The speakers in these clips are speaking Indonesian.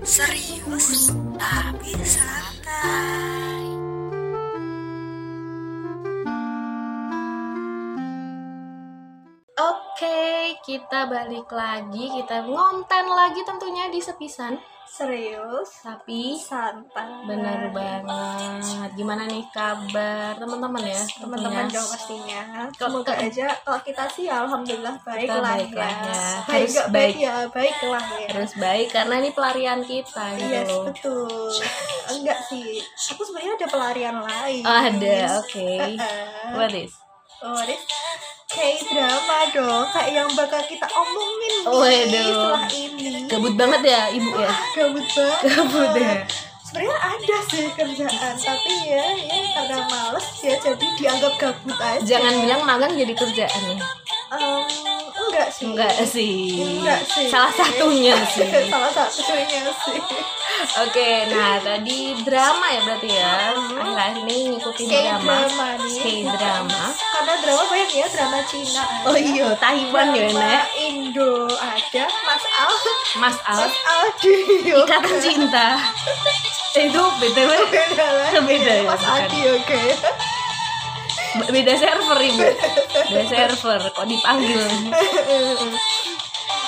Serius tapi santai. Oke, kita balik lagi, kita ngonten lagi tentunya di sepisan. Serius, Tapi santai. bener banget. Gimana nih kabar teman-teman ya? Teman-teman dong pastinya. Semoga aja kalau kita sih alhamdulillah baik Kita lah baik ya. ya. Baik Harus baik baik. ya, baik lah ya. Harus baik karena ini pelarian kita gitu Yes, loh. betul. Enggak sih. Aku sebenarnya ada pelarian lain. Oh, ada, oke. Heeh. What is? Oh, this kayak drama dong, kayak yang bakal kita omongin nih Waduh. setelah ini. Gabut banget ya ibu ya? Gabut banget. Gabut ya? Sebenarnya ada sih kerjaan, tapi ya, ya karena males ya jadi dianggap gabut aja. Jangan bilang magang jadi kerjaan ya. Enggak sih. Enggak sih. Enggak sih. Salah satunya sih. Salah satunya sih. Oke, nah tadi drama ya berarti ya. Akhir-akhir ini ngikutin drama. drama nih. K-drama. Karena drama banyak ya, drama Cina. Oh iya, Taiwan ya, drama Nek. Indo ada, Mas Al. Mas Al, Mas Aldi. Ikatan Cinta. Eh, itu BTW Beda lah. Beda ya, Mas. Aldi oke. Beda server ibu. Beda server, kok dipanggil.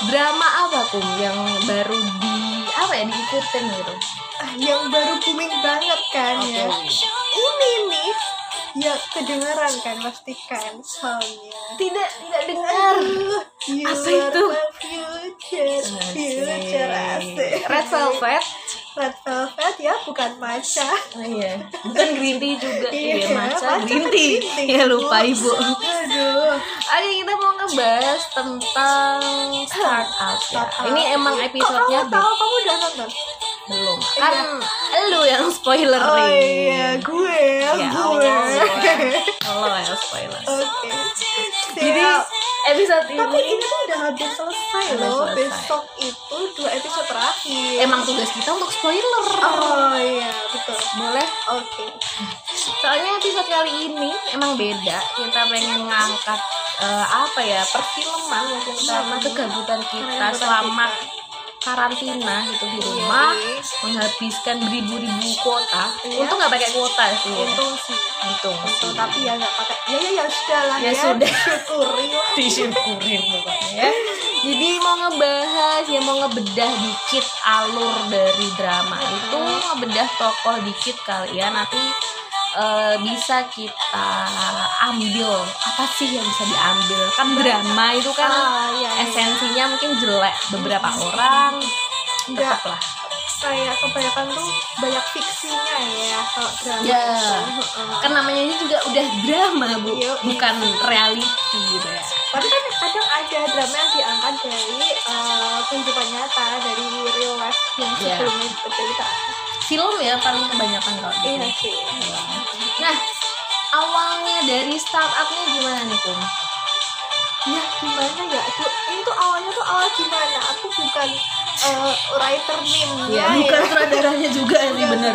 Drama apa kum yang baru di apa ya diikutin gitu? Ah, yang baru booming banget kan ya. Ini nih ya kedengeran kan pastikan soalnya. Tidak, tidak dengar. You Apa itu? future, future asik. Red Velvet. Red Velvet ya, bukan matcha. Oh iya, bukan green tea juga. Iya, Iya, matcha matcha green kan tea. green tea. Ya lupa ibu. Aduh. Oke, kita mau ngebahas tentang startup ya. Ini emang episodenya Kok kamu tahu kamu udah nonton? Belum. Kan lu yang spoiler Oh nih. iya, gue, Ya gue. Allah, lo ya spoiler. Oke. Jadi Siap. episode tapi ini ini tuh udah hampir selesai loh. selesai. Besok itu dua episode terakhir. emang tugas kita untuk spoiler. Oh iya, betul. Boleh? Oke. Soalnya episode kali ini emang beda. Kita pengen ngangkat eh, apa ya perfilman mungkin karena kegabutan kita selama kita. Karantina gitu di rumah Iya. menghabiskan beribu-ribu kuota. Iya. Untung nggak pakai kuota sih. Untung sih. Untung. Untung, sih. tapi ya nggak pakai. Ya ya ya sudah lah Ya ya. sudah. Syukuri lah. disyukurin pokoknya ya. Jadi mau ngebahas ya mau ngebedah dikit alur dari drama itu ngebedah tokoh dikit kali ya nanti eh, bisa kita ambil apa sih yang bisa diambil kan drama itu kan Ah, iya, iya. esensinya mungkin jelek beberapa orang Enggak. lah Kayak kebanyakan tuh banyak fiksinya ya kalau drama. Ya. itu. Kan namanya ini juga udah drama bu Iya, bukan reality gitu ya Tapi kan kadang ada drama yang diangkat dari kehidupan nyata dari real life yang Iya. sebelumnya bercerita. film ya paling kebanyakan kalau Iya sih. Nah, awalnya dari startupnya gimana nih, Kum? Ya gimana ya? Ini tuh awalnya tuh awal gimana? Aku bukan eh, writer meme Ya, bukan sutradaranya juga sih Bukan bener.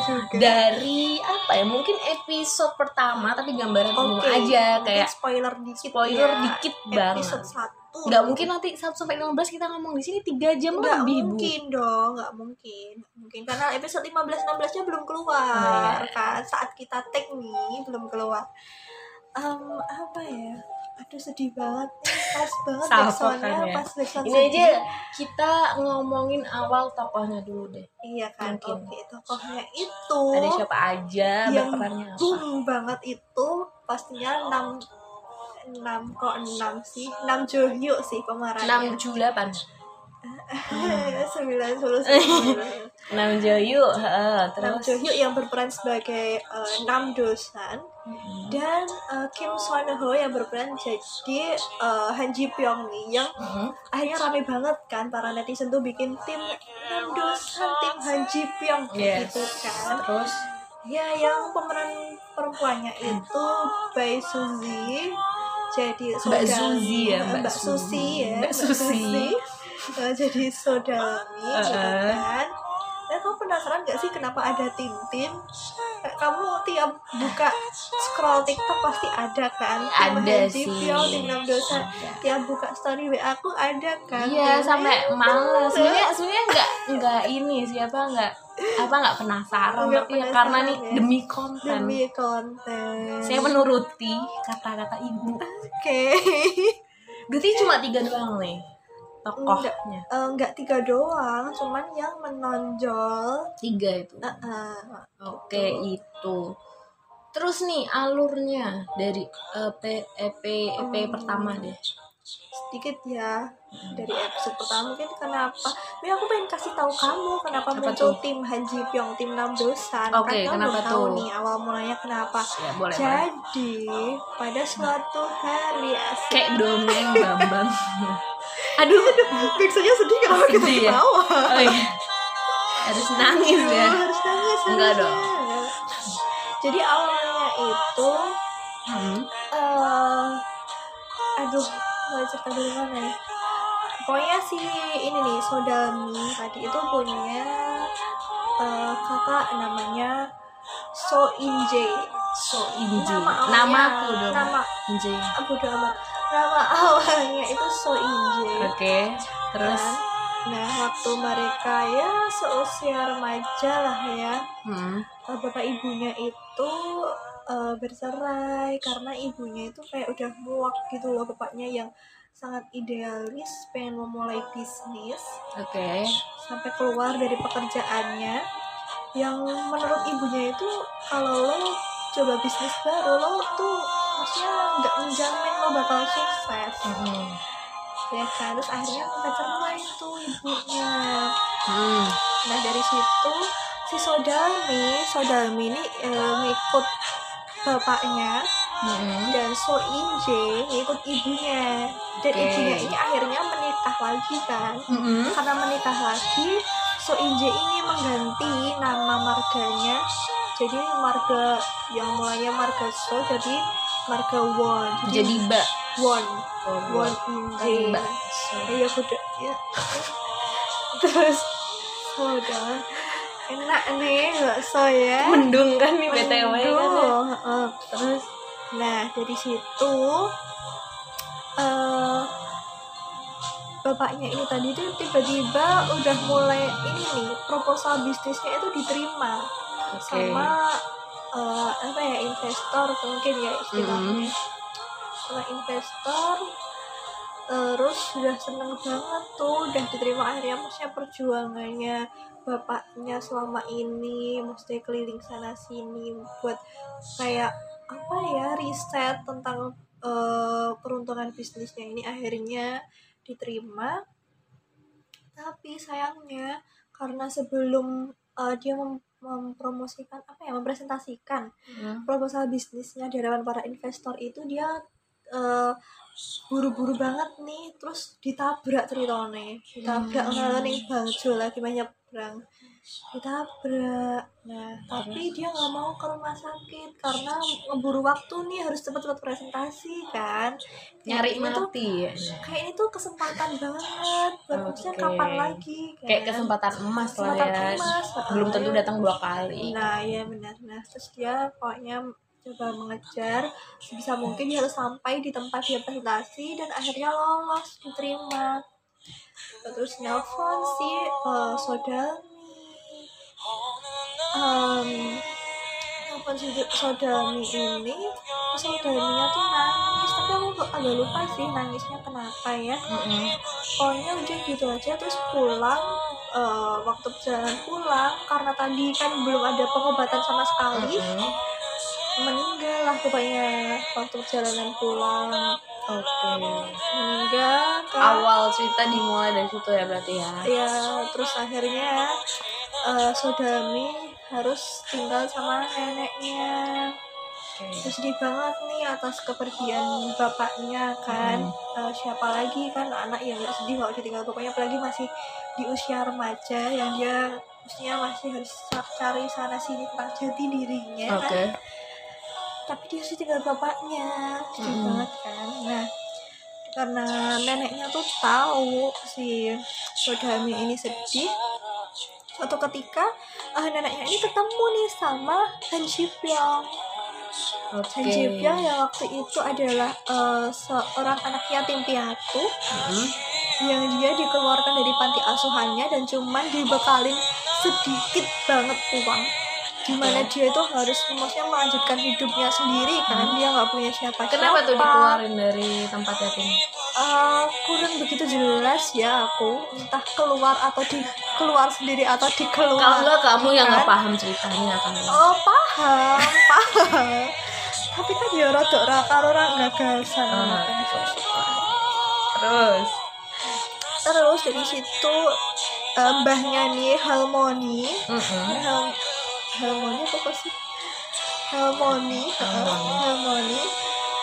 juga. Dari apa ya? Mungkin episode pertama tapi gambaran umum Oke, aja kayak spoiler dikit spoiler ya. dikit banget. Episode 1 nggak mungkin nanti 1 sampai 15 kita ngomong di sini 3 jam Nggak lebih, Bu. mungkin dong, nggak mungkin. Mungkin karena episode 15 16 nya belum keluar Oh, iya. kan. Saat kita tag nih belum keluar. Em, apa ya? Aduh sedih banget. nih. Pas banget backsoundnya, kan ya. pas backsound Ini sedih. aja kita ngomongin awal tokohnya dulu deh. Iya kan, Mungkin. oke tokohnya itu Ada siapa aja, yang boom banget itu pastinya 6 6 kok 6 sih 6 Johyuk sih 6 pemerannya Jula pan. 9 puluh 6 Joyu, heeh, 6 terus Johyuk yang berperan sebagai eh, 6 dosan Mm-mm. dan eh, Kim Son Ho yang berperan jadi eh, Han Ji Pyong nih yang Mhm. akhirnya rame banget kan para netizen tuh bikin tim 6 dosan tim Han Ji Pyong Yes. gitu kan Terus Ya, yang pemeran perempuannya itu Bae Suzy. Jadi Mbak saudari- Suzy ya, Mbak Mbak. Suzy ya. Mbak Suzy. Eh, jadi saudari gitu Uh-uh. kan. dan kamu penasaran gak sih kenapa ada tim-tim Kayak kamu tiap buka scroll TikTok pasti ada kan tim Ada sih. Tim enam dosa tiap buka story WA aku ada kan Iya sampai males. Sebenarnya sebenarnya nggak nggak ini siapa nggak apa nggak penasaran Nggak tapi ya penasaran, karena nih ya. demi konten. demi konten Saya menuruti kata-kata ibu. oke Berarti cuma tiga doang nih tokohnya. Eh, nggak tiga doang cuman yang menonjol Tiga itu. eh, eh, Oke itu. Terus nih alurnya dari eh, P, EP EP Hmm. pertama deh. Sedikit ya dari episode pertama mungkin kenapa ini aku pengen kasih tahu kamu kenapa Apa muncul tuh? tim Haji Pyong tim Nam Dosan Oke, kan kamu tahu tuh? nih awal mulanya kenapa Ya boleh. boleh. jadi pada suatu hari asik Kayak dongeng Bambang. Aduh, Biasanya sedih kenapa kita Sedih ya? ketawa oh iya. harus nangis ya. harus nangis Enggak harusnya. dong. jadi awalnya itu Hmm. eh aduh mau cerita dari mana ya pokoknya si ini nih Sodami tadi itu punya eh, kakak namanya So Inje So Inji. Nama awalnya- Namaku dong. nama Inji. ah, bodo amat nama awalnya itu So Inje Oke. Terus. Kan? nah waktu mereka ya seusia remaja lah ya Hmm. bapak ibunya itu eh, bercerai karena ibunya itu kayak udah muak gitu loh bapaknya yang sangat idealis pengen memulai bisnis Oke. sampai keluar dari pekerjaannya yang menurut ibunya itu kalau lo coba bisnis baru lo tuh maksudnya nggak menjamin lo bakal sukses Hmm. ya kan terus akhirnya minta cerai tuh ibunya Hmm. Nah dari situ si Sodalmi, Sodalmi ini eh, ngikut bapaknya Hmm. dan So Inje ngikut ibunya dan Oke. ibunya ini akhirnya menikah lagi kan. Hmm. Karena menikah lagi, So Inje ini mengganti nama marganya jadi marga yang mulanya marga So jadi marga Won. Jadi Mbak. Won, Oh, Won Inje. Iya kuda ya. Terus udah enak nih bakso ya. Mendung kan nih BTW kan. ya. Heeh. Terus nah dari situ eh bapaknya ini tadi tuh tiba-tiba udah mulai ini nih proposal bisnisnya itu diterima Oke. sama eh, apa ya investor mungkin ya istilahnya Mm-mm. sama investor terus sudah seneng banget tuh udah diterima akhirnya maksudnya perjuangannya bapaknya selama ini mesti keliling sana sini buat kayak apa ya riset tentang eh, peruntungan bisnisnya ini akhirnya diterima tapi sayangnya karena sebelum eh, dia mem- mempromosikan apa ya mempresentasikan Hmm. proposal bisnisnya di hadapan para investor itu dia eh, buru-buru banget nih terus ditabrak ceritanya ditabrak Hmm. nih bangjo lagi banyak berang ditabrak nah tapi dia nggak mau ke rumah sakit karena ngeburu waktu nih harus cepet-cepet presentasi kan Nyari tuh mati ya. kayak ini tuh kesempatan banget buat maksudnya Oke. kapan lagi kan? Kayak kesempatan emas lah Kesempatan ya. emas, Belum tentu datang dua kali. Nah, ya benar. Nah, terus dia pokoknya coba mengejar sebisa mungkin harus sampai di tempat dia presentasi dan akhirnya lolos diterima. Terus nelfon si uh, Sodami. Um, nelfon si Sodami ini, Sodaminya tuh nangis, tapi aku agak lupa sih nangisnya kenapa ya Mm-mm. pokoknya udah gitu aja terus pulang eh, waktu perjalanan pulang karena tadi kan belum ada pengobatan sama sekali Mm-mm. Meninggal lah pokoknya waktu perjalanan pulang. Oke. meninggal kan Awal cerita dimulai dari situ ya berarti ya. ya terus akhirnya eh, Sodami harus tinggal sama neneknya. Terus sedih banget nih atas kepergian bapaknya kan. Eh, siapa lagi kan anak yang gak sedih kalau ditinggal? Bapaknya apalagi masih di usia remaja yang dia usia masih harus ca- cari sana sini tentang jati dirinya Oke. kan tapi dia sih tinggal bapaknya sedih Mm-mm. banget kan nah karena neneknya tuh tahu si Sodami ini sedih suatu ketika eh, neneknya ini ketemu nih sama Han Ji Pyong Oke. Han Ji Pyong yang waktu itu adalah eh, seorang anak yatim piatu Mm-mm. yang dia dikeluarkan dari panti asuhannya dan cuman dibekalin sedikit banget uang di mana dia itu harus maksudnya melanjutkan hidupnya sendiri kan dia nggak punya siapa Kenapa tuh dikeluarin dari tempat yatim? kurang begitu jelas ya aku entah keluar atau di keluar sendiri atau dikeluar Kalau kamu yang nggak Kan? paham ceritanya kan. oh paham paham tapi kan ya rada ora karo ora gagasan Ah. Terus. terus dari situ eh, mbahnya nih Harmoni Mm-mm. Hel Harmoni apa sih Harmoni Harmoni.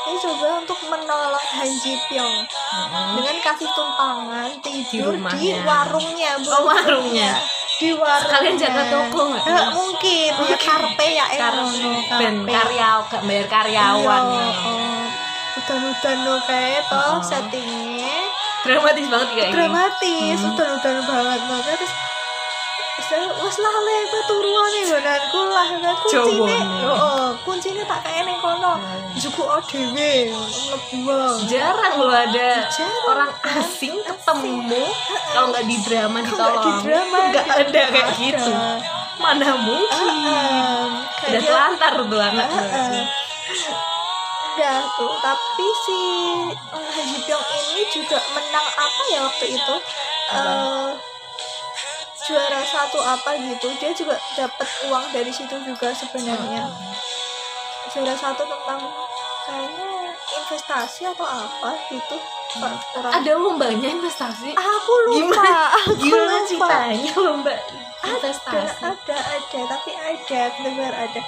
Ini coba untuk menolong Han Ji Pyong Mm-mm. dengan kasih tumpangan tidur di, rumahnya. warungnya Bu. Oh, warungnya. di warungnya Sekalian jaga toko nggak? Nggak mungkin ya karpe ya eh, ngono, ben karpe. karyawan gak bayar karyawan. Iya, oh. udan-udan lo kayak toh Oh. settingnya Dramatis banget kayak ini. dramatis Hmm. udan-udan banget loh terus saya wes lah le kowe turuan nih gonanku lah kuncine oh kuncine tak kayak neng kono Hmm. juku dhewe. Jarang loh ada Jarang, orang asing ketemu kalau nggak di drama ditolong. nggak di drama Nggak ada kayak gitu. Mana mungkin? Heeh. Kayak Udah telantar tuh anak Heeh. Udah tuh, tapi si eh, Han Ji Pyong ini juga menang apa ya waktu itu? Eh juara satu apa gitu. Dia juga dapat uang dari situ juga sebenarnya. Juara satu tentang kayaknya investasi atau apa gitu. Kurang- Ada lombanya investasi. Aku lupa. Gimana? Aku Gimana lupa. ceritanya lomba ada investasi? ada ada tapi ada benar ada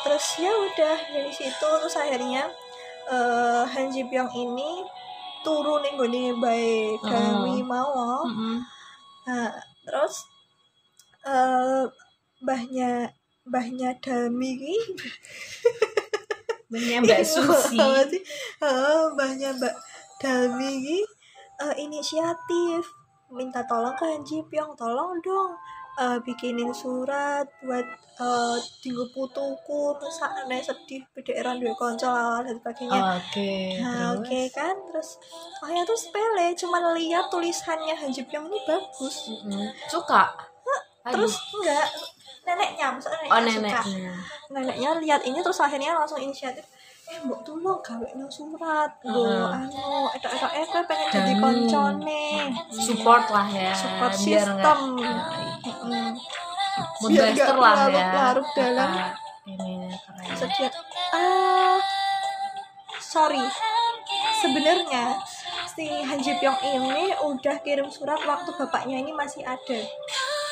terus ya udah dari situ terus akhirnya eh Han Ji Pyong ini turun nih gue baik kami mau nah terus eh mbahnya mbahnya Dami Banyak Mbak Susi. Mbahnya Mbak Dami eh, inisiatif. Minta tolong ke Han Ji Pyong tolong dong eh, bikinin surat buat eh tinggal putuku terus aneh sedih bederan duwe konco dan sebagainya Oke. nah terus? oke kan terus oh ya tuh sepele cuman lihat tulisannya Han Ji Pyong ini bagus Mm-mm. Suka. terus enggak neneknya maksudnya Oh neneknya suka neneknya. neneknya lihat ini terus akhirnya langsung inisiatif eh mbok tolong gawe no surat lo anu etok etok eh kowe pengen jadi koncone Support lah ya. Support biar Mm. Moodbuster nggak lah ya. larut-larut dalam keren. setiap ah sorry sebenarnya si Han Ji Pyong ini udah kirim surat waktu bapaknya ini masih ada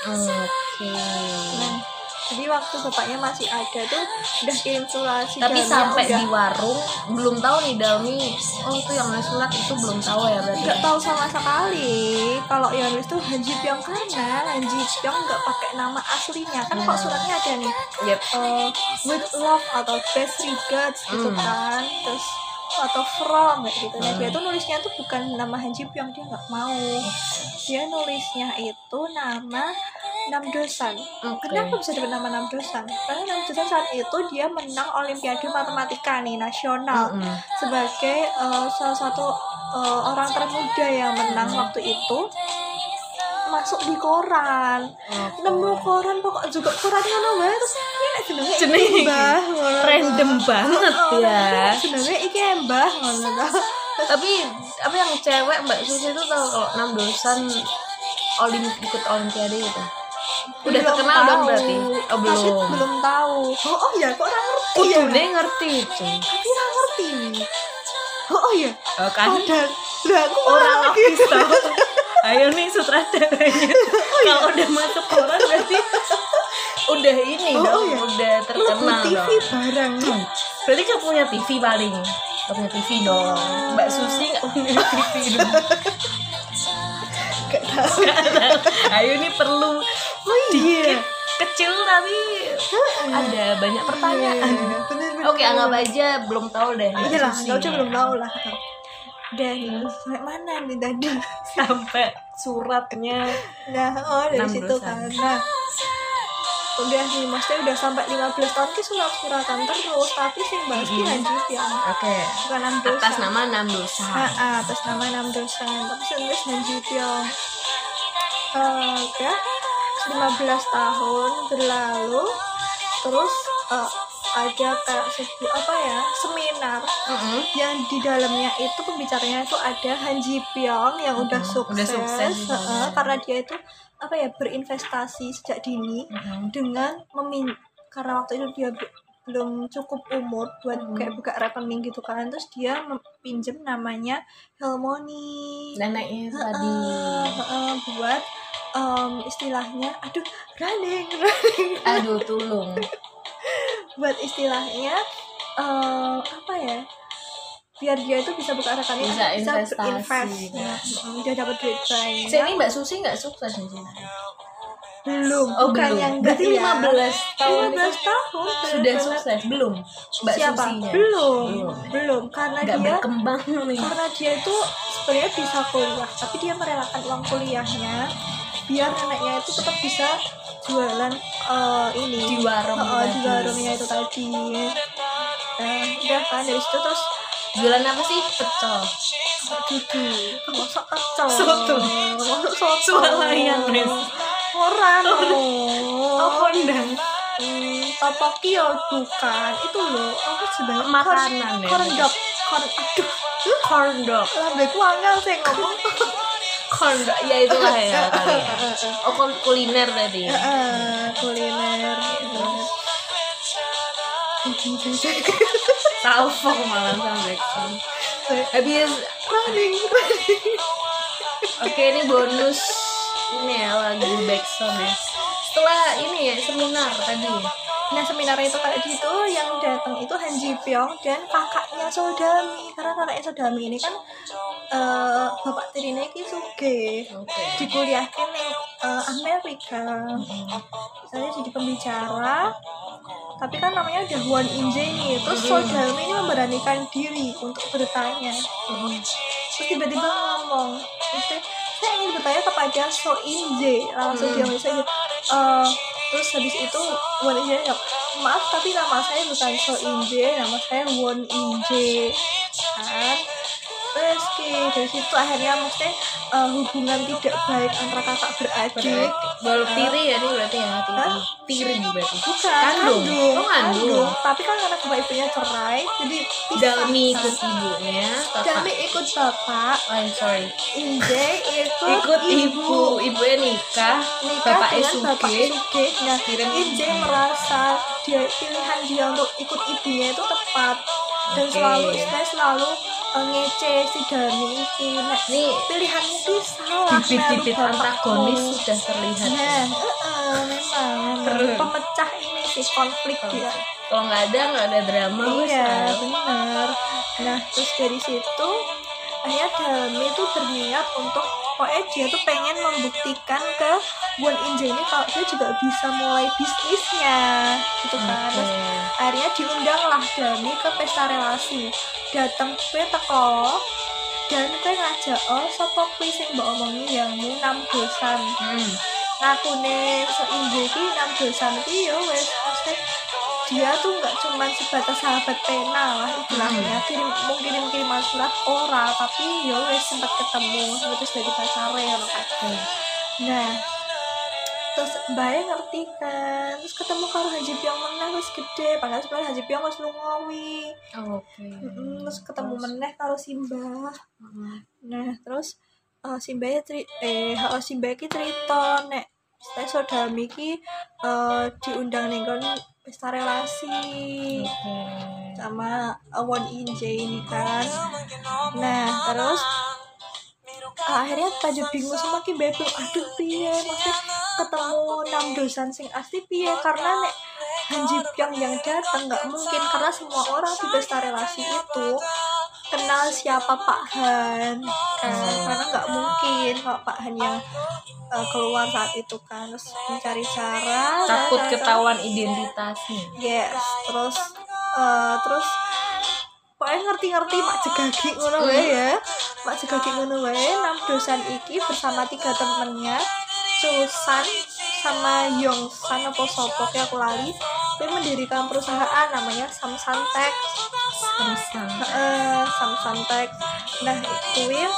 Oke. nah, jadi waktu bapaknya masih ada tuh udah kirim surat si Tapi sampai udah di warung belum tahu nih Dalmi. Oh itu yang nulis surat itu belum tahu ya berarti. nggak tahu sama sekali kalau yang nulis tuh Han Ji Pyong karena Han Ji Pyong nggak pakai nama aslinya kan kok suratnya ada nih Yep. eh, with love atau best regards gitu Hmm. kan terus atau from kayak gitu nah Hmm. dia tuh nulisnya tuh bukan nama Han Ji Pyong dia nggak mau dia nulisnya itu nama Nam Dosan Oke. kenapa bisa dapat nama Nam Dosan karena Nam Dosan saat itu dia menang Olimpiade Matematika nih nasional Mm-mm. sebagai eh, salah satu eh, orang termuda yang menang waktu itu masuk di koran Oke. nemu koran pokok juga koran ngono wae terus ini nek jenenge Jenenge mbah ngono Random banget Oh, ya. jenenge iki mbah ngono toh. Tapi apa yang cewek Mbak Susi itu tahu kalau enam dosan olim ikut olimpiade itu. Udah Belum terkenal dong tahu. berarti. Oh belum. belum tahu oh, oh ya kok ora ngerti ya Kudune ngerti cuy. tapi ora ngerti oh, oh ya Oh, kan padahal lah aku orang artis tahu. Ayo nih sutradaranya. Kalau udah masuk koran berarti udah ini Oh, dong, oh ya. udah terkenal TV dong. barang Hmm. Berarti kamu punya TV paling. Gak punya TV dong. Mbak Susi gak punya TV dong. gak tahu Ayo nih perlu oh iya. Kecil tapi ada banyak pertanyaan. Iya, bener-bener. Oke, anggap aja belum tahu deh. Iya lah nggak usah belum tahu lah. Nih sampai mana nih tadi? Sampai suratnya. Nah oh dari situ kan. Nah udah nih maksudnya udah sampai 15 tahun ki surat suratan terus tapi bahas ki Mhm. lanjut ya. Oke. Bukan enam dosa atas nama enam dosa Ah, ah, atas nama enam dosa tapi sebenarnya Hanji Pyong Eh, ya 15 tahun berlalu terus eh, ada kayak sebuah apa ya seminar Mm-mm. yang di dalamnya itu pembicaranya itu ada Han Ji Pyong yang udah Mhm, sukses, udah sukses di eh, sana. karena dia itu apa ya berinvestasi sejak dini Mm-mm. dengan memin karena waktu itu dia belum cukup umur buat Mhm. kayak buka rekening gitu kan terus dia pinjem namanya Helmoni neneknya tadi Heeh, heeh, buat em, istilahnya aduh running running aduh tulung buat istilahnya eh apa ya biar dia itu bisa buka rekening Bisa investasi, berinvest. ya. Dia dapat duit banyak ini Mbak Susi nggak sukses nih Cina? Belum Oh bukan belum. yang Berarti 15 tahun 15 itu tahun sudah sukses belum? Mbak siapa Susinya? belum Belum. belum, karena Nggak dia berkembang nih. karena dia itu sebenarnya bisa kuliah tapi dia merelakan uang kuliahnya biar neneknya itu tetap bisa jualan eh, ini Di warung Heeh, di warungnya itu tadi nah udah kan dari situ terus Jualan apa sih? Pecel. dudu masa kecil Soto. masa soto Swalayan, Res. Orang Apa ndang? Hmm, topoki ya bukan itu loh apa sebenarnya Makanan ya? corn dog corn aduh Corn dog. lambeku angel sih ngomong Corn dog. Ya itulah ya kali ya. Oh kul- kuliner berarti. ya? Kuliner Salfok malah sama Blackpink. Habis running running Oke ini bonus ini ya lagu backsound ya. Setelah ini ya seminar tadi. Nah seminar itu kayak gitu yang datang itu Han Ji Pyong dan kakaknya Sodami. Karena kakaknya Sodami ini kan eh, bapak tirine ki suge. Oke. dikuliahkan di eh, Amerika. Saya jadi pembicara. Tapi kan namanya udah Won Inje nih terus Sodami ini memberanikan diri untuk bertanya. Terus tiba-tiba ngomong. "Maksudnya, saya ingin bertanya kepada So Inje langsung dia misalnya eh terus habis itu Won Inje jawab maaf tapi nama saya bukan So Inje nama saya Won Inje kan Ki, dari situ akhirnya maksudnya eh, hubungan tidak baik antara kakak beradik Baru tiri ya ini berarti ya tiri. Hah? Tiri berarti. bukan Kandung. kandung, Oh kandung. tapi kan karena bapak ibunya cerai jadi Dalmi ikut ibunya. Dalmi ikut bapak Oh, I'm sorry. Inje ikut, Ikut ibu. Ibunya nikah. nikah Bapak dengan bapak Suge. Suge. Nah, Inje merasa dia pilihan dia untuk ikut ibunya itu tepat dan Oke. selalu saya selalu ngece si Dani iki. Nah, Nih pilihanmu sih salah. bibit-bibit antagonis sudah terlihat. Nah, heeh, memang, memang. Pemecah ini sih konflik dia. Kalau nggak ada nggak ada drama. Iya, benar. Nah, terus dari situ akhirnya Dalmi itu berniat untuk pokoknya dia tuh pengen membuktikan ke Won Inje ini kalau dia juga bisa mulai bisnisnya gitu kan. Terus Oke. akhirnya diundanglah Dalmi ke pesta relasi. Datang ke teko dan kowe ngajak oh sapa kuwi sing mbok omongi yang enam dosan Hmm. ngakune seinje iki enam dosan iki yo wes maksudnya dia tuh nggak cuman sebatas sahabat pena lah istilahnya. Kirim mau kirim kiriman surat ora. Tapi yo wes sempat ketemu terus dari pacarnya ya kan. Nah terus Mbaknya ngerti kan terus ketemu karo Haji Pyong meneh wis gede padahal sebenarnya Haji Pyong wis lungawi. Oke. Mm, terus ketemu meneh karo Simbah Mm. Nah, terus uh, Simbae tri eh heeh Simbae ki cerita nek saya sodami ki eh, diundang kon pesta relasi Oke. sama Won Inje ini kan. Nah, terus akhirnya Tajo bingung sama Ki. Aduh piye maksudnya ketemu enam dosan sing asli piye karena nek Han Ji Pyong yang datang nggak mungkin karena semua orang di pesta relasi itu kenal siapa Pak Han. Kan karena nggak mungkin kalau Pak Han yang uh, keluar saat itu kan. Terus mencari cara Takut nah, ketahuan identitasnya. yes terus uh, terus pokoknya ngerti-ngerti mak jegagi ngono wae ya. Mak kayak ngono wae enam dosan iki bersama tiga temennya Susan sama Yongsan apa sopo kayak aku lali. Dia mendirikan perusahaan namanya Samsung Tech Eh Samsung Tech nah itu ya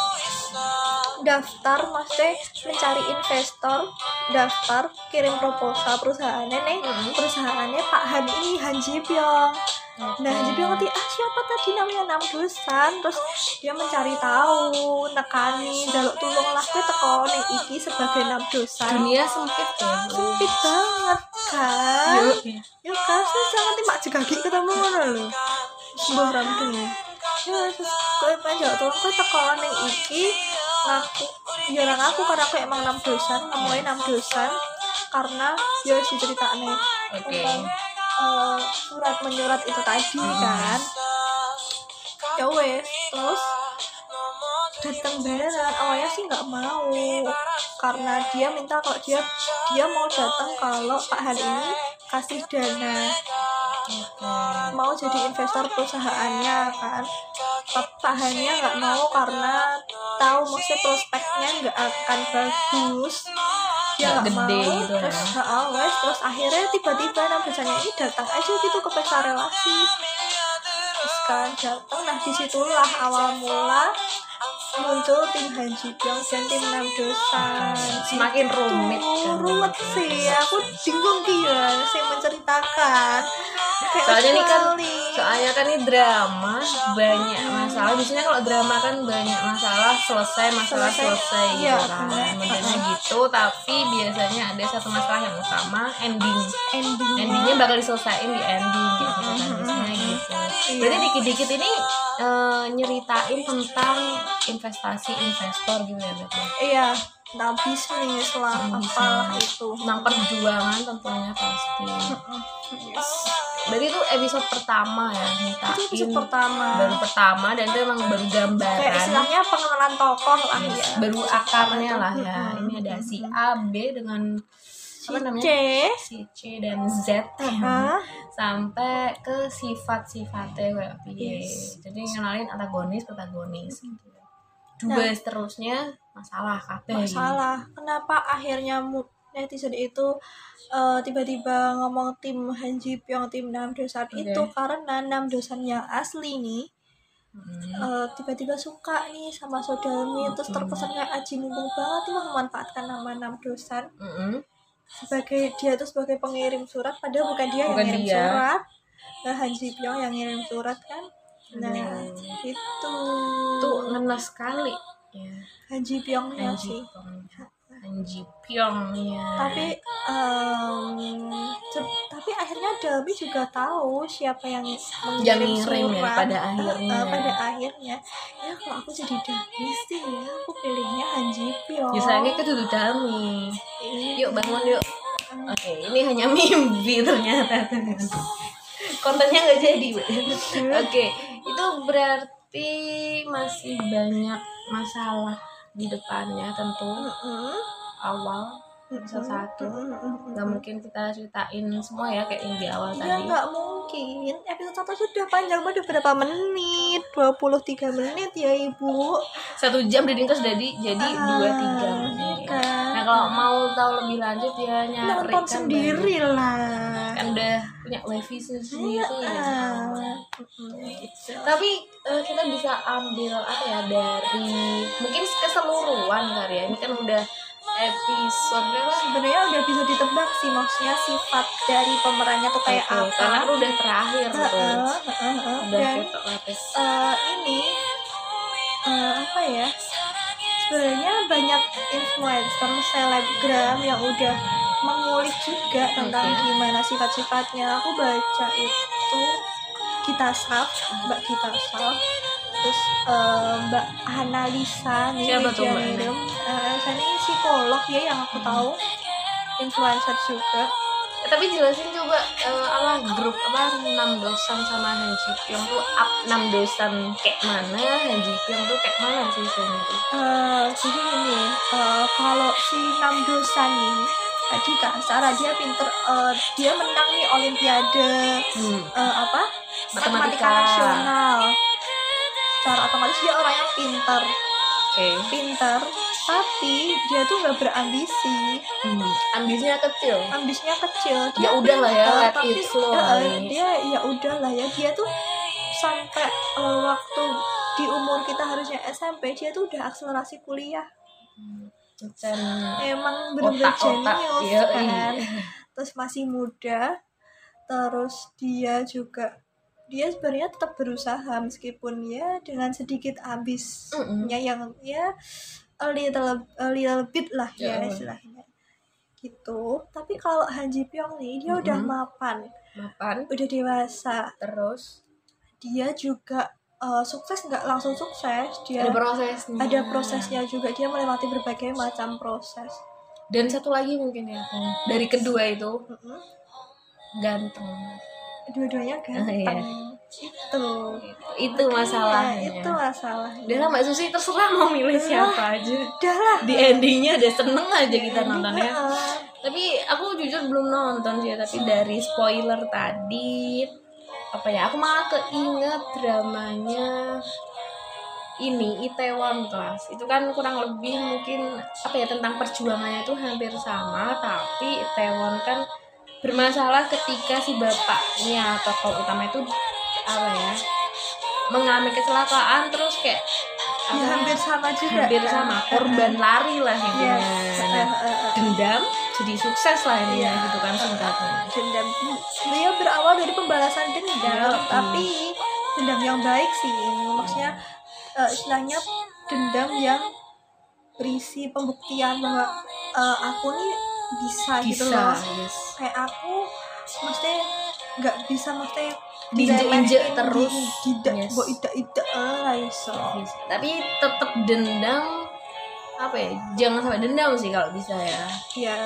daftar maksudnya mencari investor daftar kirim proposal perusahaannya nih. Mm-mm. perusahaannya Pak Han ini Han Ji Pyong. Nah Han Ji Pyong ngerti ah siapa tadi namanya? Enam dosan terus dia mencari tahu nekani jaluk tulung lah. Gue teko ning iki sebagai enam dosan dunia sempit ya sempit banget kan Yuk, ya kan saya jangan mak jegagi ketemu ngono lho. Sebuah rampung ya terus kowe jawab tolong kowe teko ning iki. Ngaku. Ya orang aku karena aku emang enam dosan. Ngomongin enam dosan. Karena ya wis diceritakne oke. Tentang eh, surat menyurat itu tadi kan. Ya wes terus beneran awalnya sih nggak mau. Karena dia minta kalau dia dia mau datang kalau Pak Han ini kasih dana. Mau jadi investor perusahaannya kan? Pak Hannya nggak mau karena tahu maksudnya prospeknya nggak akan bagus. Dia Nggak mau. gitu ya. terus "Ah, wes terus akhirnya tiba-tiba enam dosannya ini datang aja gitu ke pesta relasi. Terus kan datang. Nah di situlah awal mula muncul tim Han Ji Pyong dan tim enam dosan semakin rumit Tuh, kan rumit. sih aku bingung dia saya menceritakan. Kayak soalnya nih kan soalnya kan ini drama banyak masalah. Biasanya kalau drama kan banyak masalah selesai masalah Selesai. selesai gitu Iya, kan. modelnya gitu tapi biasanya ada satu masalah yang utama ending. Endingnya endingnya bakal diselesaikan di ending gitu kan biasanya gitu. Iya. berarti dikit-dikit ini eh, nyeritain tentang investasi investor gitu ya berarti iya tentang bisnis lah apalah bisnis. itu. Tentang perjuangan tentunya pasti. Yes. berarti itu episode pertama ya nyeritain itu episode pertama. Baru pertama dan itu emang baru kayak gambaran istilahnya pengenalan tokoh lah Yes, ya. baru akarnya lah ya. Ini ada si A B dengan apa C. Namanya si C dan Z ya. Hah? sampai ke sifat-sifatnya kayak piye Yes. jadi ngenalin antagonis protagonis gitu. Dua seterusnya masalah kabeh masalah kenapa akhirnya netizen itu eh, tiba-tiba ngomong tim Han Ji Pyong tim Nam Dosan Oke. itu karena Nam Dosan yang asli nih Mm. eh, tiba-tiba suka nih sama Sodalmi terus terkesan kayak aji mumpung banget nih memanfaatkan nama Nam Dosan Mm-mm. sebagai dia itu sebagai pengirim surat padahal bukan dia Bukan yang ngirim dia. surat nah Han Ji Pyong yang ngirim surat kan nah Hmm. itu. Tuh ngenes sekali. Ya Han Ji Pyong ya sih. Anji Pyong ya tapi se- tapi akhirnya Dalmi juga tahu siapa yang mengirim ngirim ya surat. pada Eh, akhirnya. eh, pada akhirnya. Ya kalau aku jadi Dalmi sih ya aku pilihnya Han Ji Pyong. Ya sayangnya ke dulu dami Iya. yuk bangun yuk. Oke ini hanya mimpi ternyata. Kontennya nggak jadi. Oke itu berarti masih banyak masalah di depannya tentu. Awal episode satu Mm-mm. nggak mungkin kita ceritain semua ya kayak yang di awal Ya tadi. nggak mungkin. Episode satu sudah panjang banget berapa menit? 23 menit ya ibu. Satu jam terus jadi jadi Ah, dua tiga menit. kan. nah kalau mau tahu lebih lanjut ya nyari Nonton sendiri lah kan udah punya wifi sendiri ya. Tapi eh, kita bisa ambil apa ya dari mungkin keseluruhan kali ya. Ini kan udah episode sebenarnya udah bisa ditebak sih maksudnya sifat dari pemerannya tuh kayak Oke, apa. karena kan udah terakhir tuh. Heeh, heeh, heeh. udah dan eh, ini eh, apa ya? Sebenarnya banyak influencer selebgram yang udah mengulik juga tentang Oke. gimana sifat-sifatnya. Aku baca itu Gita Saf Mbak Gita Saf terus eh, Mbak Analisa nih Siapa tuh Mbak? Wijanirem. Eh, ini psikolog ya yang aku tahu. Influencer juga. Eh, tapi jelasin coba eh, apa grup apa enam dosan sama Han Ji Pyong tuh up enam dosan kayak mana? Han Ji Pyong tuh kayak mana sih sebenarnya? Eh, jadi ini eh, kalau si Nam Dosan nih tadi kan secara dia pinter eh, dia menang nih olimpiade hmm. eh, apa? Matematika. nasional. Secara otomatis dia orang yang pinter. Oke. Pintar tapi dia tuh nggak berambisi. Hmm, ambisinya kecil. Ambisinya kecil. Ya udah lah ya tapi ini. dia ya udah lah ya. Dia tuh sampai eh, waktu di umur kita harusnya SMP dia tuh udah akselerasi kuliah emang bener-bener jenius iya, kan iya. terus masih muda terus dia juga dia sebenarnya tetap berusaha meskipun ya dengan sedikit ambisnya Mm-mm. yang ya a little a little bit lah ya, Ya. istilahnya gitu tapi kalau Han Ji Pyong nih dia udah Mm-mm. mapan mapan udah dewasa terus dia juga eh, sukses nggak langsung sukses dia ada prosesnya. Ada prosesnya juga dia melewati berbagai macam proses. Dan satu lagi mungkin ya Kong. dari kedua itu Mm-mm. ganteng. Dua-duanya ganteng. Itu. Itu masalahnya. Ya, itu masalahnya. Udah mbak Susi terserah mau milih siapa aja. Udah di endingnya udah seneng aja kita nontonnya. tapi aku jujur belum nonton sih tapi dari spoiler tadi apa ya? Aku malah keinget dramanya ini Itaewon Class itu kan kurang lebih mungkin apa ya tentang perjuangannya itu hampir sama tapi Itaewon kan bermasalah ketika si bapaknya tokoh utama itu apa ya mengalami kecelakaan terus kayak ya, hampir sama juga. Hampir sama. Korban lari lah intinya Yes. Nah, Eh, eh, eh. dendam jadi sukses lah intinya Iya. gitu kan singkatnya. Dendam. Dia berawal dari pembalasan dendam Iya, tapi dendam yang baik sih ini. Maksudnya eh, istilahnya dendam yang berisi pembuktian bahwa eh, aku nih bisa, gitu bisa loh. yes. kayak aku mesti nggak bisa mesti Diinjek-injek terus. tidak Yes. mbok ida ida lah iso Yes. tapi tetap dendam apa ya jangan sampai dendam sih kalau bisa ya ya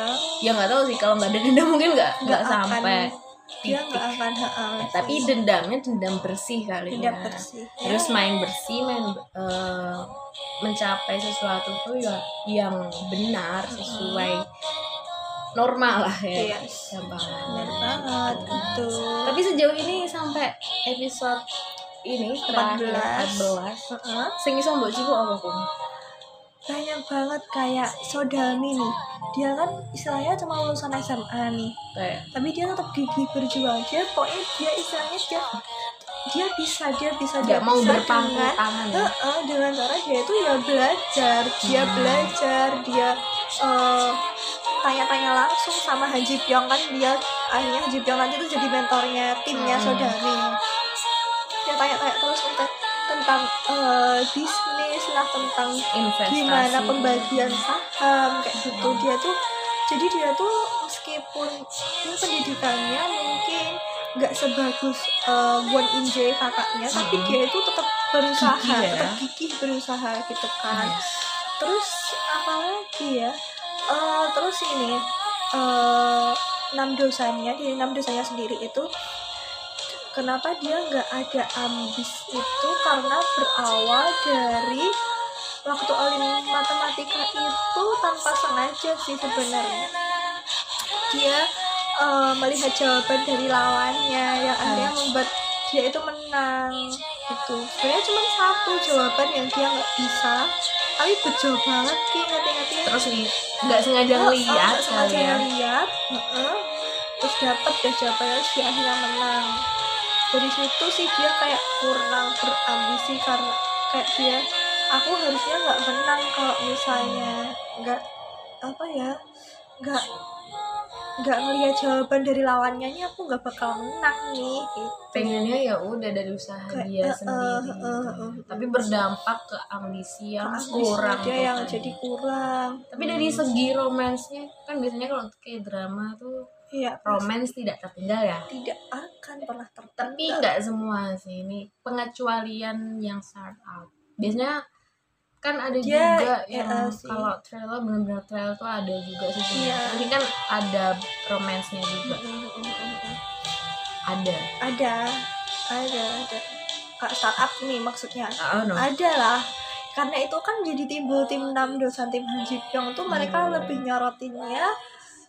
ya nggak tahu sih kalau nggak ada dendam mungkin nggak nggak sampai dia nggak akan heeh, tapi sih. dendamnya dendam bersih kali dendam ya bersih terus main bersih main eh, mencapai sesuatu tuh ya yang benar sesuai normal lah ya. Yes. gampang. Benar banget gitu. Tapi sejauh ini sampai episode ini terakhir 14. 14 Heeh. sing iso mbok cipu apa pun banyak banget kayak Sodami nih. Dia kan istilahnya cuma lulusan SMA nih. Kayak tapi dia tetap gigih berjuang dia pokoknya dia istilahnya dia dia bisa dia bisa dia nggak mau bisa berpangku dengan tangan ya? Heeh, dengan cara dia itu ya belajar. Dia Hmm. belajar dia eh, tanya-tanya langsung sama Han Ji Pyong kan dia akhirnya Han Ji Pyong nanti tuh jadi mentornya timnya Hmm. Sodami dia tanya-tanya terus tentang tentang eh, bisnis lah tentang investasi gimana pembagian saham kayak gitu dia tuh jadi dia tuh meskipun dia pendidikannya mungkin nggak sebagus uh, Won In Jae kakaknya tapi Mhm. dia itu tetap berusaha Gigih ya. tetap gigih berusaha gitu kan Yes. terus apa lagi ya Eh, terus ini eh enam dosanya di enam dosanya sendiri itu kenapa dia nggak ada ambis itu? Karena berawal dari waktu olim matematika itu tanpa sengaja sih sebenarnya. Dia eh, melihat jawaban dari lawannya yang akhirnya membuat dia itu menang gitu. Sebenarnya cuma satu jawaban yang dia nggak bisa tapi bejo banget ki ngerti-ngerti terus nih nggak sengaja Oh, oh, ngeliat kali sengaja ya? ngeliat terus dapat deh jawabannya dia akhirnya menang. Dari situ sih dia kayak kurang berambisi karena kayak dia aku harusnya nggak menang kalau misalnya nggak apa ya nggak nggak ngeliat jawaban dari lawannya nih aku nggak bakal menang nih gitu. Pengennya ya udah dari usaha Kayak, dia eh, sendiri eh, eh, eh, tapi berdampak ke ambisi yang Ambisinya kurang dia tuh yang kan. jadi kurang. Tapi dari segi romansnya kan biasanya kalau kayak drama tuh iya. romance tidak tertinggal ya? Tidak akan pernah tertinggal. Tapi nggak semua sih ini pengecualian yang start out. Biasanya kan ada Dia, juga ya, yang sih. kalau trailer benar-benar trailer tuh ada juga sih sebenarnya. Iya. tapi kan ada romansnya juga Mm, mm, mm, mm. ada ada ada ada kak startup nih maksudnya oh, no. ada lah karena itu kan jadi timbul tim 6 dosan tim Han Ji Pyong tuh mereka Hmm. lebih nyorotinnya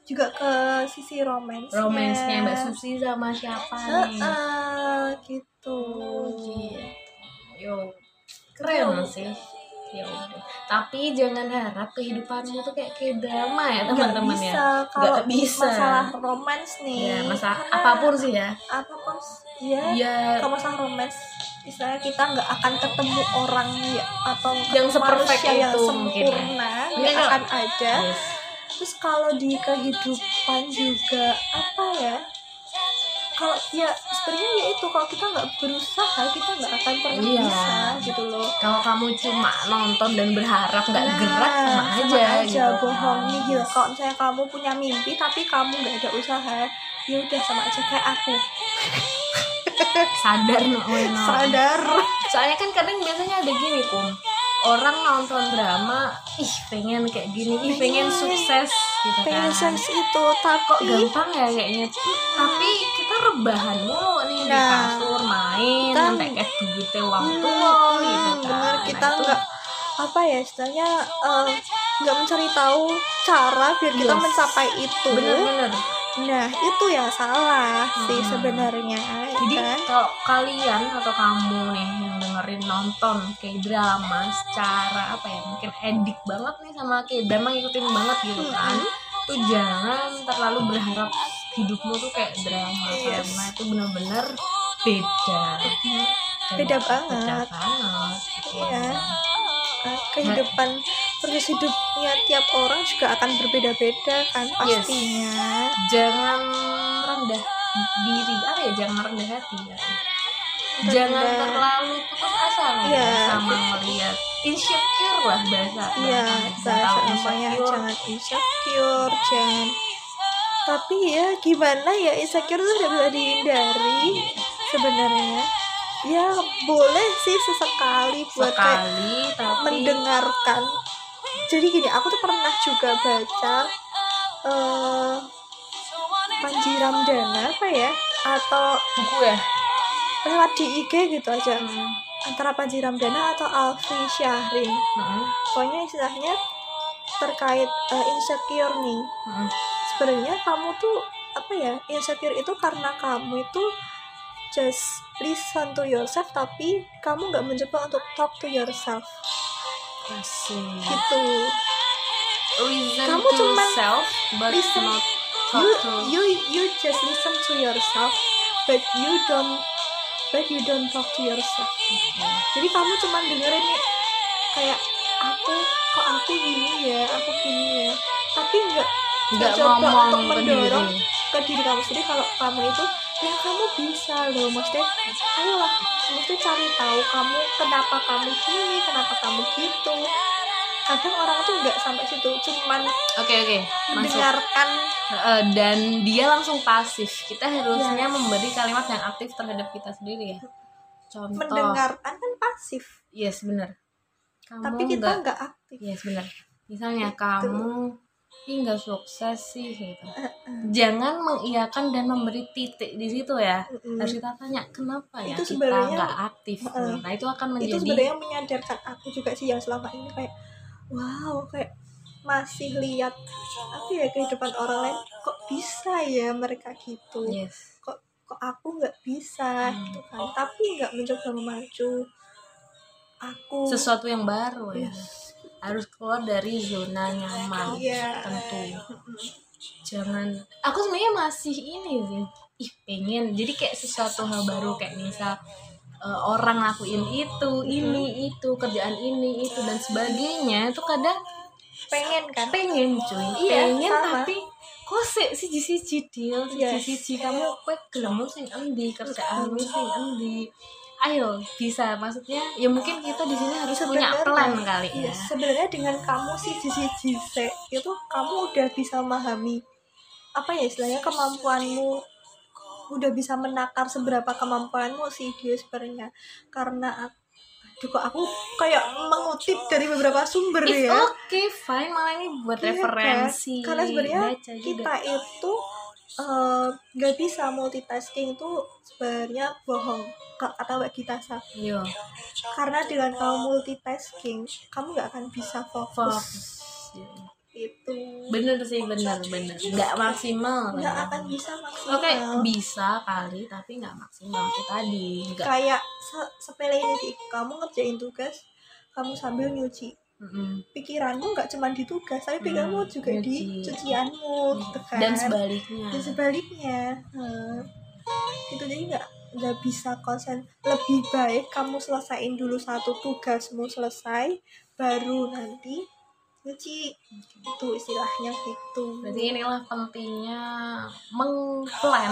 juga ke sisi romance romansnya mbak Susi sama siapa nih Heeh, gitu Gitu. yo keren Yo. sih ya udah. tapi jangan harap kehidupanmu tuh kayak kayak drama ya teman-teman ya bisa kalau Nggak bisa. masalah romance nih ya masalah Karena apa pun sih ya apa pun ya ya kalau masalah romance istilahnya kita nggak akan ketemu orang ya atau Yang seperfect yang itu mungkin ya. sempurna Mungkin nggak kalau- akan ada yes. terus kalau di kehidupan juga apa ya kalau ya sebenarnya ya itu kalau kita nggak berusaha kita nggak akan pernah Iya. bisa gitu loh. Kalau kamu cuma nonton dan berharap nggak Nah, gerak sama aja gitu. bohong. Nih gitu kalau misalnya kamu punya mimpi tapi kamu nggak ada usaha ya udah sama aja kayak aku. Sadar no, no. sadar. Soalnya kan kadang biasanya ada gini kum orang nonton drama ih pengen kayak gini ih pengen Pengen. sukses gitu pengen kan seks itu kok tapi gampang ya kayaknya tapi kita rebahan mulu nih di Nah, kasur main nanti kayak duitnya uang Hmm, gitu kan bener kita Nah, nggak apa ya istilahnya eh, nggak mencari tahu cara biar kita Yes. mencapai itu bener-bener nah itu yang salah sih Hmm. sebenarnya ya jadi kan? kalau kalian atau kamu nih yang dengerin nonton kayak drama secara apa ya mungkin edik banget nih sama kayak drama ngikutin banget gitu kan tuh jangan terlalu berharap hidupmu tuh kayak drama Yes. karena itu benar-benar beda Dan Beda beda banget. banget gitu. Iya. Eh, kehidupan proses hidupnya tiap orang juga akan berbeda-beda kan Yes. pastinya jangan rendah diri apa ya jangan rendah hati ya jangan Rendah. terlalu putus asa ya sama melihat insecure lah bahasa Iya, bahasa namanya jangan insecure, jangan. Tapi ya gimana ya insecure itu tidak bisa dihindari sebenarnya. Ya boleh sih sesekali buat kayak sekali tapi mendengarkan. Jadi gini, aku tuh pernah juga baca eh Panji Ramdana apa ya? Atau buku ya lewat di IG gitu aja. Hmm. Antara Panji Ramdana atau Alfi Syahrin. Hmm. pokoknya istilahnya terkait eh, insecure nih Hmm. sebenarnya kamu tuh apa ya insecure itu karena kamu itu just listen to yourself tapi kamu nggak mencoba untuk talk to yourself Asik. gitu Listen Kamu to cuman self but listen. not talk you to you you just listen to yourself but you don't but you don't talk to yourself. Jadi kamu cuma dengerin nih kayak aku kok aku gini ya? Aku gini ya? Tapi nggak nggak coba untuk ke mendorong diri ke diri kamu sendiri kalau kamu itu ya kamu bisa loh maksudnya ayolah mesti cari tahu kamu kenapa kamu gini kenapa kamu gitu kadang orang tuh nggak sampai situ cuman oke oke. Masuk. mendengarkan. Eh, dan dia langsung pasif. Kita harusnya Yes. memberi kalimat yang aktif terhadap kita sendiri ya. Contoh. Mendengarkan kan pasif. Yes benar. Kamu tapi kita nggak aktif. Yes benar. Misalnya Gitu. kamu ih nggak sukses sih gitu. Jangan mengiyakan dan memberi titik di situ ya. Mm-mm. harus kita tanya kenapa ya Itu kita nggak aktif? Heeh. nah itu akan itu menjadi sebenarnya menyadarkan aku juga sih yang selama ini kayak wow kayak masih lihat apa ya kehidupan orang lain kok bisa ya mereka gitu? Yes. Kok kok aku nggak bisa Hmm. gitu kan? Tapi nggak mencoba memacu aku. Sesuatu yang baru ya. Yes. harus keluar dari zona nyaman Iya. tentu. Jangan aku sebenarnya masih ini sih ih pengen. Jadi kayak sesuatu hal baru kayak misal eh, orang lakuin itu ini itu kerjaan ini itu dan sebagainya itu kadang pengen kan? Pengen cuy. Iya, pengen sama. tapi kok sih siji siji deal siji Yes. siji kamu kue gelem sing endi kerjaanmu sing endi? Ayo bisa. Maksudnya ya mungkin kita di sini harus punya Sebenarnya, plan kali ya. sebenarnya dengan kamu sih sisi jise itu kamu udah bisa memahami apa ya istilahnya kemampuanmu udah bisa menakar seberapa kemampuanmu sih dia sebenarnya karena aku kok aku kayak mengutip dari beberapa sumber It's ya okay, fine. Malah ini buat Iya kan? referensi. karena sebenarnya kita itu eh, nggak bisa multitasking itu sebenarnya bohong Ka- kata Mbak Gita. Yo, karena dengan kamu multitasking kamu nggak akan bisa fokus fokus. Itu Bener sih, bener, bener. Nggak maksimal. nggak ya. akan bisa maksimal Oke, bisa kali, tapi nggak maksimal. Itu tadi. Nggak. kayak se- sepele ini sih kamu ngerjain tugas kamu sambil nyuci Mm-mm. pikiranmu nggak cuma di tugas tapi pikiranmu Hmm, juga di nyuci. cucianmu gitu kan dan sebaliknya dan sebaliknya hmm. itu jadi nggak nggak bisa konsen lebih baik kamu selesaiin dulu satu tugasmu selesai baru nanti nyuci. Itu istilahnya gitu. Berarti inilah pentingnya mengplan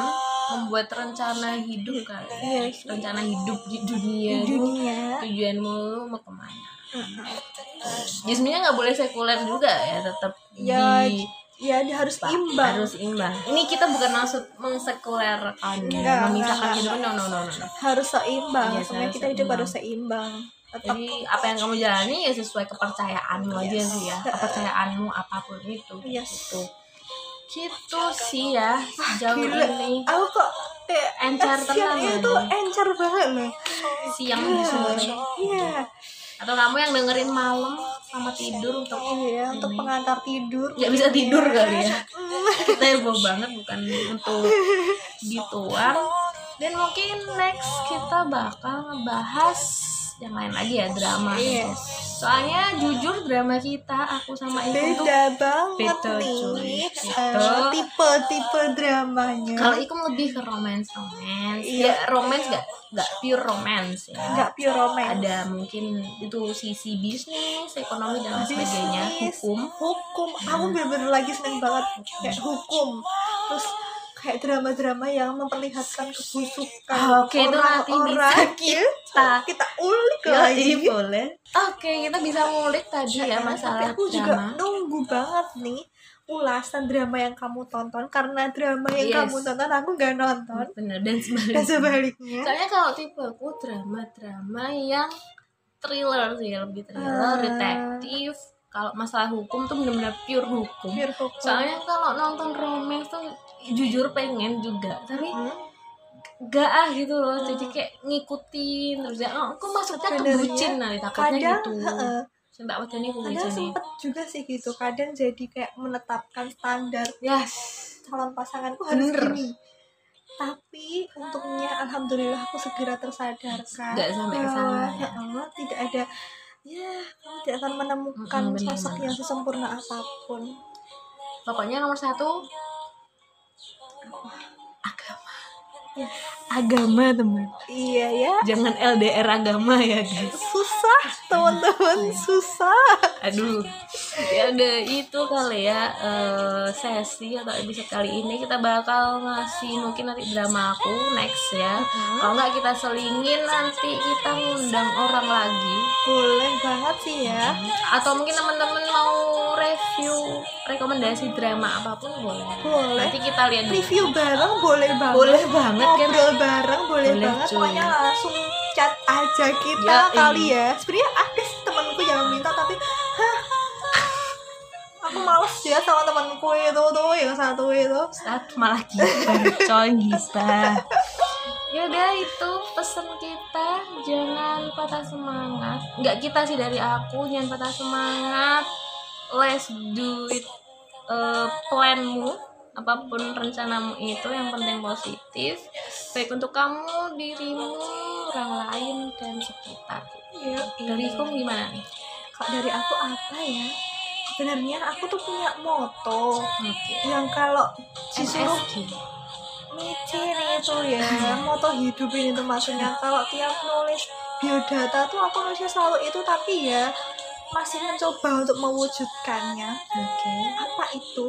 membuat rencana hidup kan? Yes. rencana hidup di dunia. Di itu dunia. Tujuanmu lu mau ke mana? Mhm. ya sebenarnya nggak boleh sekuler juga ya tetap Ya, di ya dia harus imbang. harus imbang. Ini kita bukan maksud mengsekulerkan Enggak, memisahkan hidup. no no no no, no. harus seimbang. Iya, sebenarnya kita hidup harus seimbang tetap jadi apa yang kamu jalani ya sesuai kepercayaanmu aja Yes. sih ya. Kepercayaanmu apa pun itu. Yes. gitu. Gitu sih ya sejauh Gila. ini. Aku kok kayak Encer tenang itu ya. encer banget loh siang di sore. Iya. Atau kamu yang dengerin malam sama tidur untuk iya untuk ini. pengantar tidur. Nggak bisa tidur kali ya. Hmm. kita heboh banget bukan untuk gituan. Dan mungkin next kita bakal ngebahas yang lain lagi ya drama Yes. soalnya jujur drama kita aku sama Ikum tuh beda banget beda, nih. Gitu. tipe-tipe dramanya. Kalau Ikum lebih ke romance romance. Iya. ya romance gak gak pure romance ya. Nggak pure romance. Ada mungkin itu sisi bisnis ekonomi dan lain sebagainya. Hukum. Hukum. Aku bener-bener lagi seneng banget kayak hukum. Terus kayak drama-drama yang memperlihatkan kebusukan Ah, Oke, itu nanti bisa kita kita ulik Ya, lagi boleh. Oke, kita bisa ngulik tadi ya Tapi masalah aku juga drama. nunggu banget nih ulasan drama yang kamu tonton karena drama yang Yes. kamu tonton aku nggak nonton Bener dan dan sebaliknya. sebaliknya Soalnya kalau tipe aku drama-drama yang thriller sih, lebih thriller, Ah. detektif. Kalau masalah hukum tuh bener-bener pure hukum. pure hukum Soalnya kalau nonton romance tuh jujur pengen juga, tapi Hmm. gak ah gitu loh. Jadi kayak ngikutin terus ya, oh, aku masuknya ke bucin nanti takutnya kadang gitu. Sampai aku kadang nih. sempet juga sih gitu kadang jadi kayak menetapkan standar Yes. calon pasanganku harus Bener. gini tapi untungnya alhamdulillah aku segera tersadarkan Nggak sampai bahwa, ya. heeh, tidak ada ya kamu tidak akan menemukan sosok yang sesempurna apa pun Pokoknya nomor satu agama. Agama teman. iya ya Jangan LDR agama ya guys. susah teman-teman susah Aduh. Ya udah itu kali ya eh, sesi atau episode kali ini kita bakal ngasih mungkin nanti drama aku next ya. Kalau nggak kita selingin nanti kita ngundang orang lagi. boleh banget sih ya Atau mungkin teman-teman review rekomendasi drama apa pun boleh. boleh. Nanti kita lihat dulu. review bareng boleh banget. Boleh banget kan? ngobrol bareng boleh, Boleh, banget. cuy. pokoknya langsung chat aja kita Ya, kali ya. Sebenarnya ada sih temanku yang minta tapi hah? Aku males ya sama temanku itu tuh yang satu itu. Saat malah gibah coy gibah ya udah itu pesan kita. Jangan patah semangat. Nggak kita sih dari aku. Jangan patah semangat let's do it Eh, planmu apa pun rencanamu itu yang penting positif baik untuk kamu dirimu orang lain dan sekitar. Ya, dari kamu gimana nih? Kalau dari aku apa ya? Sebenarnya aku tuh punya moto oke. yang kalau disuruh MSG micin itu ya moto hidup ini tuh maksudnya. Kalau tiap nulis biodata tuh aku nulisnya selalu itu tapi ya masih mencoba untuk mewujudkannya. Oke. Apa itu?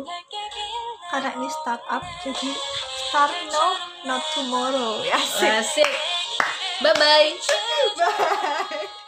Karena ini startup jadi start now not tomorrow. Ya sih asik. Bye bye Bye.